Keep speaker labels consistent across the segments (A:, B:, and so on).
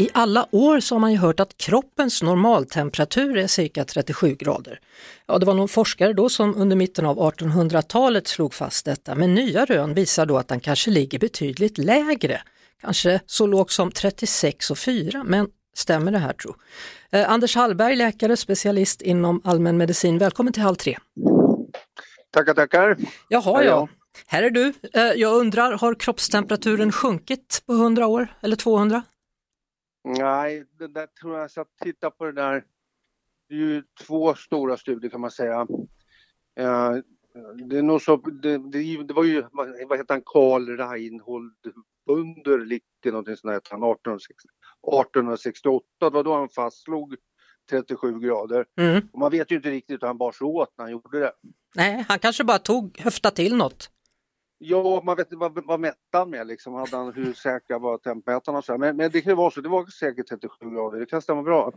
A: I alla år så har man ju hört att kroppens normaltemperatur är cirka 37 grader. Ja, det var någon forskare då som under mitten av 1800-talet slog fast detta, men nya rön visar då att den kanske ligger betydligt lägre. Kanske så lågt som 36,4, men stämmer det här tro? Eh, Anders Hallberg, läkare, specialist inom allmänmedicin, välkommen till Halv tre.
B: Tackar, tackar.
A: Jaha, ja. Här är du. Eh, Jag undrar, har kroppstemperaturen sjunkit på 100 år eller 200?
B: Nej, det där tror jag, så att titta på det där. Det är ju två stora studier kan man säga. Eh, det är nog så, det, det, det var ju, vad heter han, Karl Reinhold Wunderlich, någonting sånt där, hette han, 1860 1868, det var då han fastslog 37 grader.
A: Mm.
B: Och man vet ju inte riktigt hur han bar sig åt när han gjorde det.
A: Nej, han kanske bara tog, höfta till något.
B: Ja, man vet inte vad, vad mätte han med liksom? Hade han, hur säkra var tempmätarna och så. Men, men det kan ju vara så, det var säkert 37 grader, det kan stämma bra.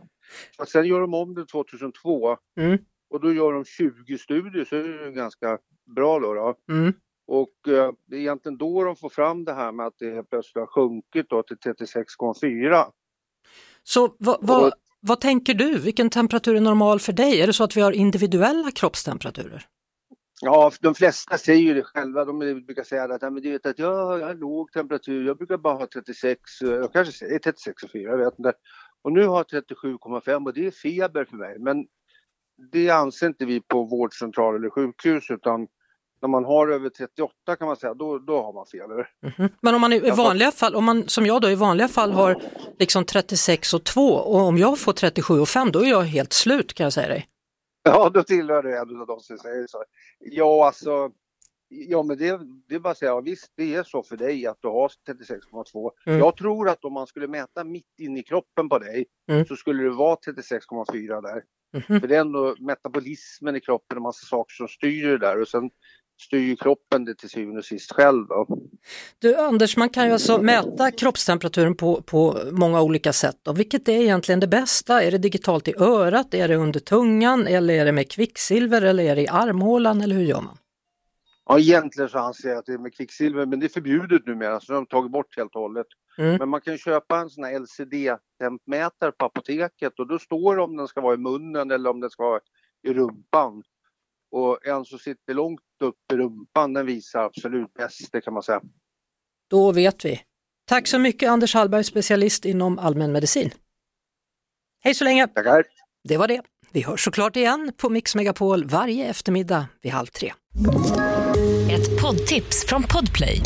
B: Så sen gör de om det 2002
A: Mm.
B: och då gör de 20 studier så är det ganska bra då. då.
A: Mm.
B: Och eh, det är egentligen då de får fram det här med att det plötsligt har sjunkit då till 36,4.
A: Så vad, vad, vad tänker du? Vilken temperatur är normal för dig? Är det så att vi har individuella kroppstemperaturer?
B: Ja, de flesta säger ju det själva. De brukar säga att "Ja, men vet att jag jag har låg temperatur, jag brukar bara ha 36, eh, jag kanske säger 36,4, jag vet inte. Och nu har jag 37,5 och det är feber för mig. Men det anser inte vi på vårdcentral eller sjukhus utan när man har över 38 kan man säga, då, då har man feber.
A: Mhm. Men om man i, vanliga fall, om man som jag då i vanliga fall har liksom 36 och 2 och om jag får 37 och 5 då är jag helt slut kan jag säga dig.
B: Ja, då tillhör du en av de som säger så. Ja, alltså. Ja, men det, det är bara att säga, ja, visst det är så för dig att du har 36,2.
A: Mm.
B: Jag tror att om man skulle mäta mitt in i kroppen på dig
A: Mm.
B: så skulle det vara 36,4 där.
A: Mhm.
B: För det är ändå metabolismen i kroppen och massa saker som styr det där och sen styr ju kroppen det till syvende och sist själv. Då.
A: Du Anders, man kan ju alltså mäta kroppstemperaturen på, på många olika sätt. Och vilket är egentligen det bästa? Är det digitalt i örat? Är det under tungan? Eller är det med kvicksilver? Eller är det i armhålan? Eller hur gör man?
B: Ja, egentligen så anser jag att det är med kvicksilver, men det är förbjudet numera så de har tagit bort helt och hållet.
A: Mm.
B: Men man kan köpa en sån här LCD-tempmätare på apoteket och då står det om den ska vara i munnen eller om den ska vara i rumpan. Och en som sitter långt upp i rumpan den visar absolut bäst, det kan man säga.
A: Då vet vi. Tack så mycket Anders Hallberg, specialist inom allmänmedicin. Hej så länge!
B: Tackar!
A: Det var det. Vi hörs såklart igen på Mix Megapol varje eftermiddag vid halv tre.
C: Ett poddtips från Podplay.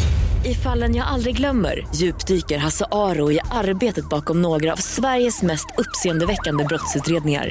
C: I fallen jag aldrig glömmer djupdyker Hasse Aro i arbetet bakom några av Sveriges mest uppseendeväckande brottsutredningar.